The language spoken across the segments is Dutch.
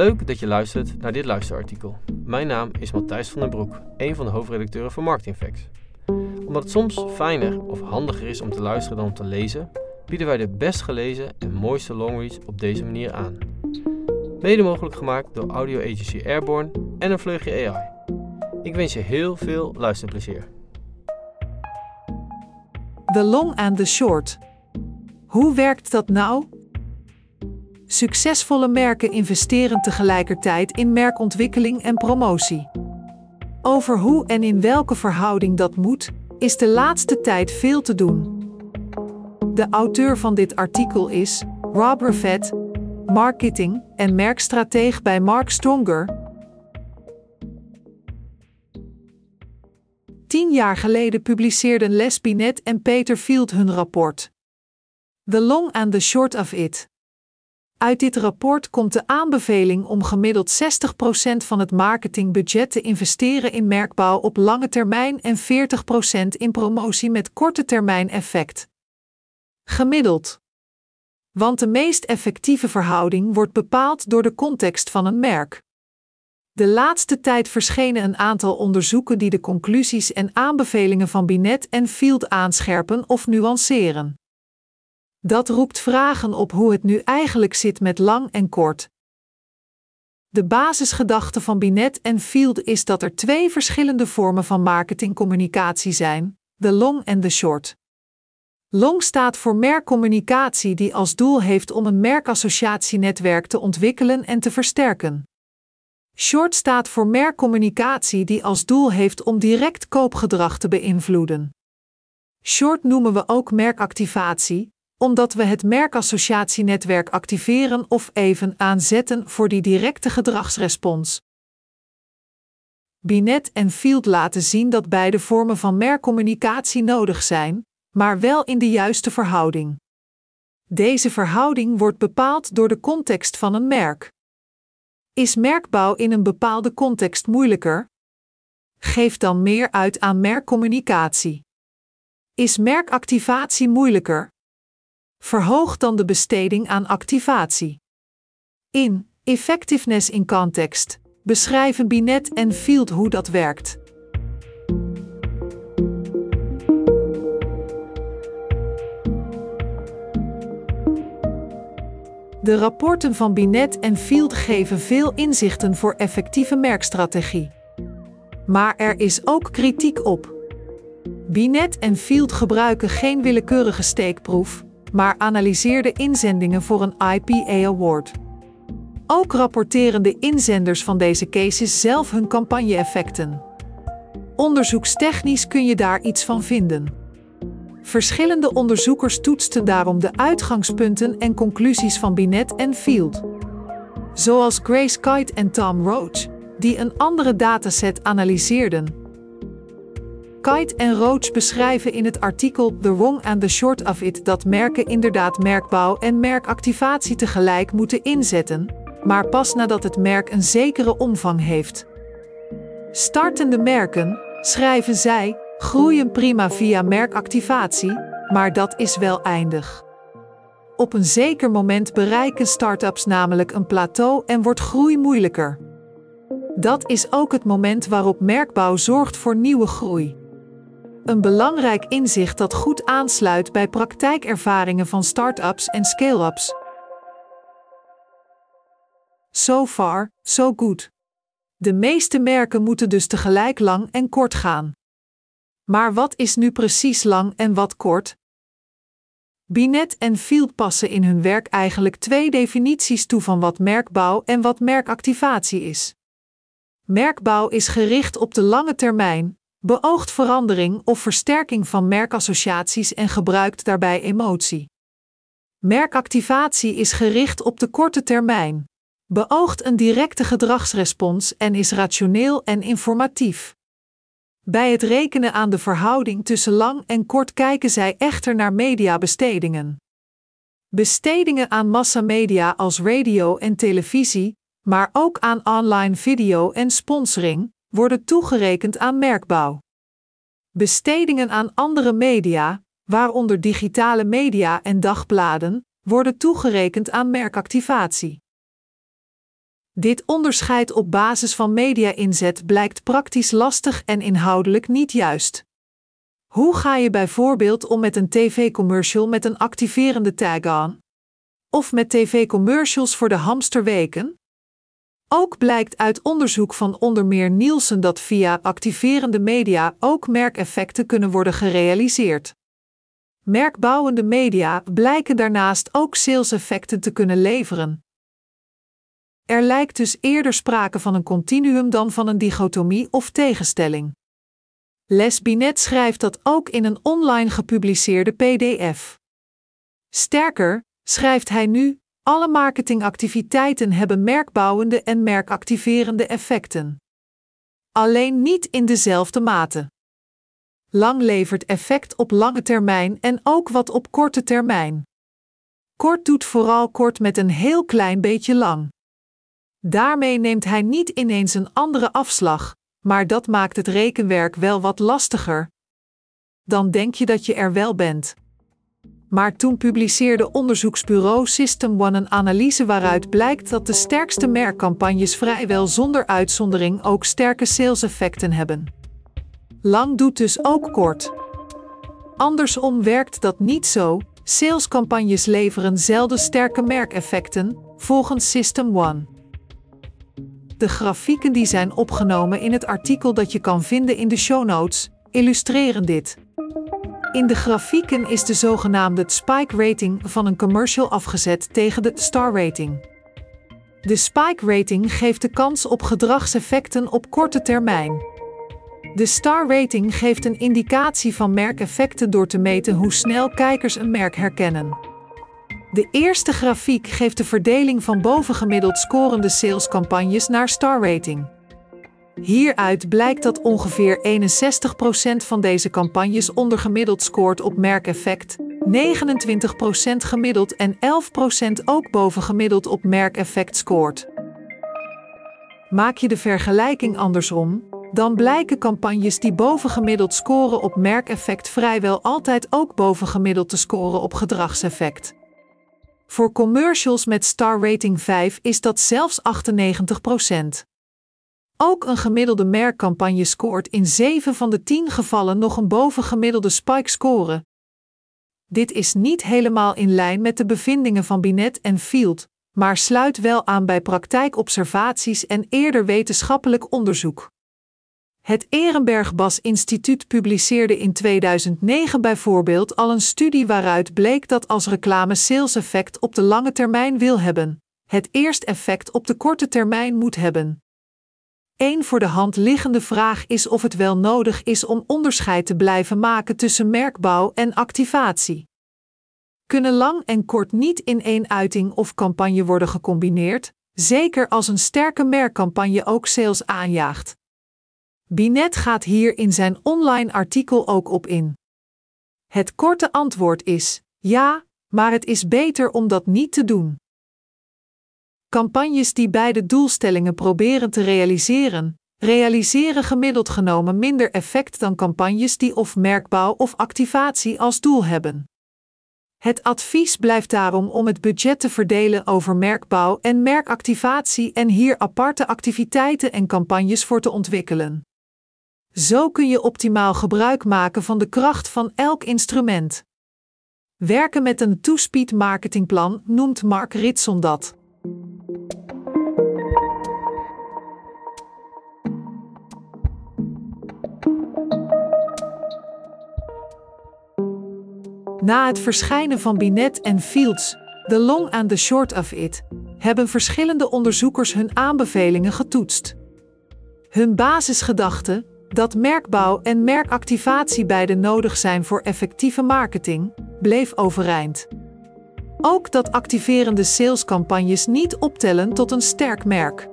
Leuk dat je luistert naar dit luisterartikel. Mijn naam is Matthijs van den Broek, een van de hoofdredacteuren van Marketingfacts. Omdat het soms fijner of handiger is om te luisteren dan om te lezen, bieden wij de best gelezen en mooiste longreads op deze manier aan. Mede mogelijk gemaakt door audio agency Airborne en een vleugje AI. Ik wens je heel veel luisterplezier. The long and the short. Hoe werkt dat nou? Succesvolle merken investeren tegelijkertijd in merkontwikkeling en promotie. Over hoe en in welke verhouding dat moet, is de laatste tijd veel te doen. De auteur van dit artikel is Rob Raffet, marketing- en merkstrateeg bij Mark Stronger. Tien jaar geleden publiceerden Les Binet en Peter Field hun rapport. The Long and the Short of It. Uit dit rapport komt de aanbeveling om gemiddeld 60% van het marketingbudget te investeren in merkbouw op lange termijn en 40% in promotie met korte termijn effect. Gemiddeld. Want de meest effectieve verhouding wordt bepaald door de context van een merk. De laatste tijd verschenen een aantal onderzoeken die de conclusies en aanbevelingen van Binet en Field aanscherpen of nuanceren. Dat roept vragen op hoe het nu eigenlijk zit met lang en kort. De basisgedachte van Binet en Field is dat er twee verschillende vormen van marketingcommunicatie zijn: de long en de short. Long staat voor merkcommunicatie die als doel heeft om een merkassociatienetwerk te ontwikkelen en te versterken. Short staat voor merkcommunicatie die als doel heeft om direct koopgedrag te beïnvloeden. Short noemen we ook merkactivatie, omdat we het merkassociatienetwerk activeren of even aanzetten voor die directe gedragsrespons. Binet en Field laten zien dat beide vormen van merkcommunicatie nodig zijn, maar wel in de juiste verhouding. Deze verhouding wordt bepaald door de context van een merk. Is merkbouw in een bepaalde context moeilijker? Geef dan meer uit aan merkcommunicatie. Is merkactivatie moeilijker? Verhoog dan de besteding aan activatie. In Effectiveness in Context beschrijven Binet en Field hoe dat werkt. De rapporten van Binet en Field geven veel inzichten voor effectieve merkstrategie. Maar er is ook kritiek op. Binet en Field gebruiken geen willekeurige steekproef, maar analyseerden inzendingen voor een IPA Award. Ook rapporteren de inzenders van deze cases zelf hun campagne-effecten. Onderzoekstechnisch kun je daar iets van vinden. Verschillende onderzoekers toetsten daarom de uitgangspunten en conclusies van Binet en Field. Zoals Grace Kite en Tom Roach, die een andere dataset analyseerden. Kite en Roach beschrijven in het artikel The Wrong and the Short of It dat merken inderdaad merkbouw en merkactivatie tegelijk moeten inzetten, maar pas nadat het merk een zekere omvang heeft. Startende merken, schrijven zij, groeien prima via merkactivatie, maar dat is wel eindig. Op een zeker moment bereiken start-ups namelijk een plateau en wordt groei moeilijker. Dat is ook het moment waarop merkbouw zorgt voor nieuwe groei. Een belangrijk inzicht dat goed aansluit bij praktijkervaringen van start-ups en scale-ups. So far, so good. De meeste merken moeten dus tegelijk lang en kort gaan. Maar wat is nu precies lang en wat kort? Binet en Field passen in hun werk eigenlijk twee definities toe van wat merkbouw en wat merkactivatie is. Merkbouw is gericht op de lange termijn, beoogt verandering of versterking van merkassociaties en gebruikt daarbij emotie. Merkactivatie is gericht op de korte termijn, beoogt een directe gedragsrespons en is rationeel en informatief. Bij het rekenen aan de verhouding tussen lang en kort kijken zij echter naar mediabestedingen. Bestedingen aan massamedia als radio en televisie, maar ook aan online video en sponsoring, worden toegerekend aan merkbouw. Bestedingen aan andere media, waaronder digitale media en dagbladen, worden toegerekend aan merkactivatie. Dit onderscheid op basis van media-inzet blijkt praktisch lastig en inhoudelijk niet juist. Hoe ga je bijvoorbeeld om met een tv-commercial met een activerende tag aan? Of met tv-commercials voor de hamsterweken? Ook blijkt uit onderzoek van onder meer Nielsen dat via activerende media ook merkeffecten kunnen worden gerealiseerd. Merkbouwende media blijken daarnaast ook saleseffecten te kunnen leveren. Er lijkt dus eerder sprake van een continuum dan van een dichotomie of tegenstelling. Les Binet schrijft dat ook in een online gepubliceerde PDF. Sterker, schrijft hij nu, alle marketingactiviteiten hebben merkbouwende en merkactiverende effecten. Alleen niet in dezelfde mate. Lang levert effect op lange termijn en ook wat op korte termijn. Kort doet vooral kort met een heel klein beetje lang. Daarmee neemt hij niet ineens een andere afslag, maar dat maakt het rekenwerk wel wat lastiger. Dan denk je dat je er wel bent. Maar toen publiceerde onderzoeksbureau System One een analyse waaruit blijkt dat de sterkste merkcampagnes vrijwel zonder uitzondering ook sterke saleseffecten hebben. Lang doet dus ook kort. Andersom werkt dat niet zo. Salescampagnes leveren zelden sterke merkeffecten, volgens System One. De grafieken die zijn opgenomen in het artikel dat je kan vinden in de show notes, illustreren dit. In de grafieken is de zogenaamde spike rating van een commercial afgezet tegen de star rating. De spike rating geeft de kans op gedragseffecten op korte termijn. De star rating geeft een indicatie van merkeffecten door te meten hoe snel kijkers een merk herkennen. De eerste grafiek geeft de verdeling van bovengemiddeld scorende salescampagnes naar star rating. Hieruit blijkt dat ongeveer 61% van deze campagnes ondergemiddeld scoort op merkeffect, 29% gemiddeld en 11% ook bovengemiddeld op merkeffect scoort. Maak je de vergelijking andersom, dan blijken campagnes die bovengemiddeld scoren op merkeffect vrijwel altijd ook bovengemiddeld te scoren op gedragseffect. Voor commercials met star rating 5 is dat zelfs 98%. Ook een gemiddelde merkcampagne scoort in 7 van de 10 gevallen nog een bovengemiddelde spike score. Dit is niet helemaal in lijn met de bevindingen van Binet en Field, maar sluit wel aan bij praktijkobservaties en eerder wetenschappelijk onderzoek. Het Ehrenberg-Bas Instituut publiceerde in 2009 bijvoorbeeld al een studie waaruit bleek dat als reclame sales effect op de lange termijn wil hebben, het eerst effect op de korte termijn moet hebben. Een voor de hand liggende vraag is of het wel nodig is om onderscheid te blijven maken tussen merkbouw en activatie. Kunnen lang en kort niet in één uiting of campagne worden gecombineerd, zeker als een sterke merkcampagne ook sales aanjaagt. Binet gaat hier in zijn online artikel ook op in. Het korte antwoord is: ja, maar het is beter om dat niet te doen. Campagnes die beide doelstellingen proberen te realiseren, realiseren gemiddeld genomen minder effect dan campagnes die of merkbouw of activatie als doel hebben. Het advies blijft daarom om het budget te verdelen over merkbouw en merkactivatie en hier aparte activiteiten en campagnes voor te ontwikkelen. Zo kun je optimaal gebruik maken van de kracht van elk instrument. Werken met een two-speed marketingplan noemt Mark Ritson dat. Na het verschijnen van Binet en Fields, The Long and the Short of It, hebben verschillende onderzoekers hun aanbevelingen getoetst. Hun basisgedachte, dat merkbouw en merkactivatie beide nodig zijn voor effectieve marketing, bleef overeind. Ook dat activerende salescampagnes niet optellen tot een sterk merk.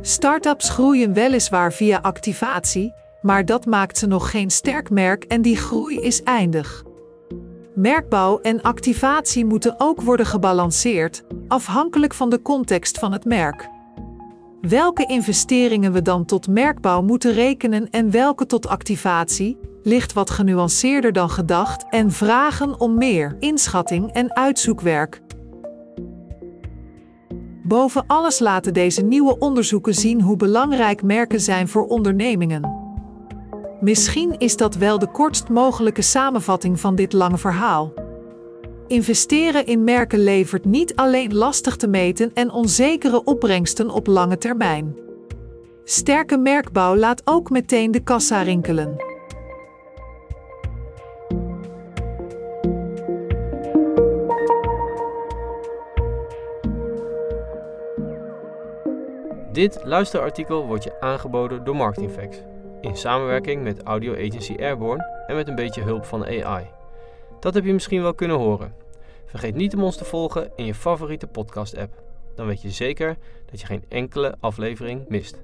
Startups groeien weliswaar via activatie, maar dat maakt ze nog geen sterk merk en die groei is eindig. Merkbouw en activatie moeten ook worden gebalanceerd, afhankelijk van de context van het merk. Welke investeringen we dan tot merkbouw moeten rekenen en welke tot activatie, ligt wat genuanceerder dan gedacht en vragen om meer inschatting en uitzoekwerk. Boven alles laten deze nieuwe onderzoeken zien hoe belangrijk merken zijn voor ondernemingen. Misschien is dat wel de kortst mogelijke samenvatting van dit lange verhaal. Investeren in merken levert niet alleen lastig te meten en onzekere opbrengsten op lange termijn. Sterke merkbouw laat ook meteen de kassa rinkelen. Dit luisterartikel wordt je aangeboden door Marketingfacts in samenwerking met audio agency Airborne en met een beetje hulp van AI. Dat heb je misschien wel kunnen horen. Vergeet niet om ons te volgen in je favoriete podcast-app. Dan weet je zeker dat je geen enkele aflevering mist.